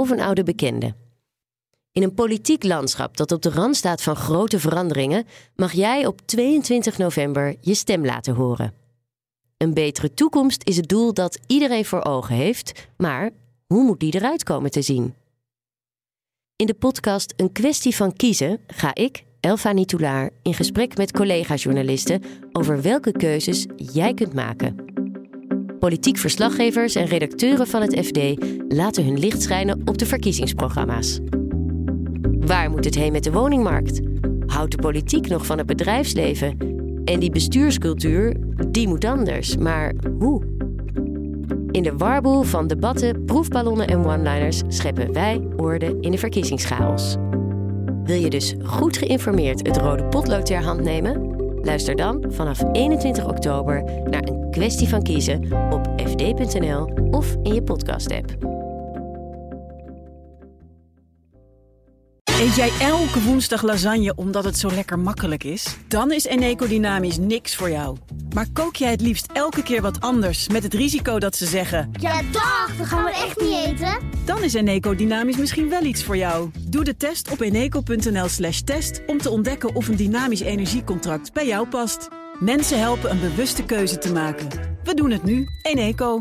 of een oude bekende. In een politiek landschap dat op de rand staat van grote veranderingen, mag jij op 22 november je stem laten horen. Een betere toekomst is het doel dat iedereen voor ogen heeft, maar hoe moet die eruit komen te zien? In de podcast Een kwestie van kiezen ga ik, Elfa Nitoulaar, in gesprek met collega-journalisten over welke keuzes jij kunt maken. Politiek verslaggevers en redacteuren van het FD laten hun licht schijnen op de verkiezingsprogramma's. Waar moet het heen met de woningmarkt? Houdt de politiek nog van het bedrijfsleven? En die bestuurscultuur, die moet anders. Maar hoe? In de warboel van debatten, proefballonnen en one-liners scheppen wij woorden in de verkiezingschaos. Wil je dus goed geïnformeerd het rode potlood ter hand nemen? Luister dan vanaf 21 oktober naar een kwestie van kiezen op fd.nl of in je podcast-app. Eet jij elke woensdag lasagne omdat het zo lekker makkelijk is? Dan is Eneco Dynamisch niks voor jou. Maar kook jij het liefst elke keer wat anders met het risico dat ze zeggen... Ja, dag, dat gaan we echt. Dan is Eneco Dynamisch misschien wel iets voor jou. Doe de test op eneco.nl slash test om te ontdekken of een dynamisch energiecontract bij jou past. Mensen helpen een bewuste keuze te maken. We doen het nu. Eneco.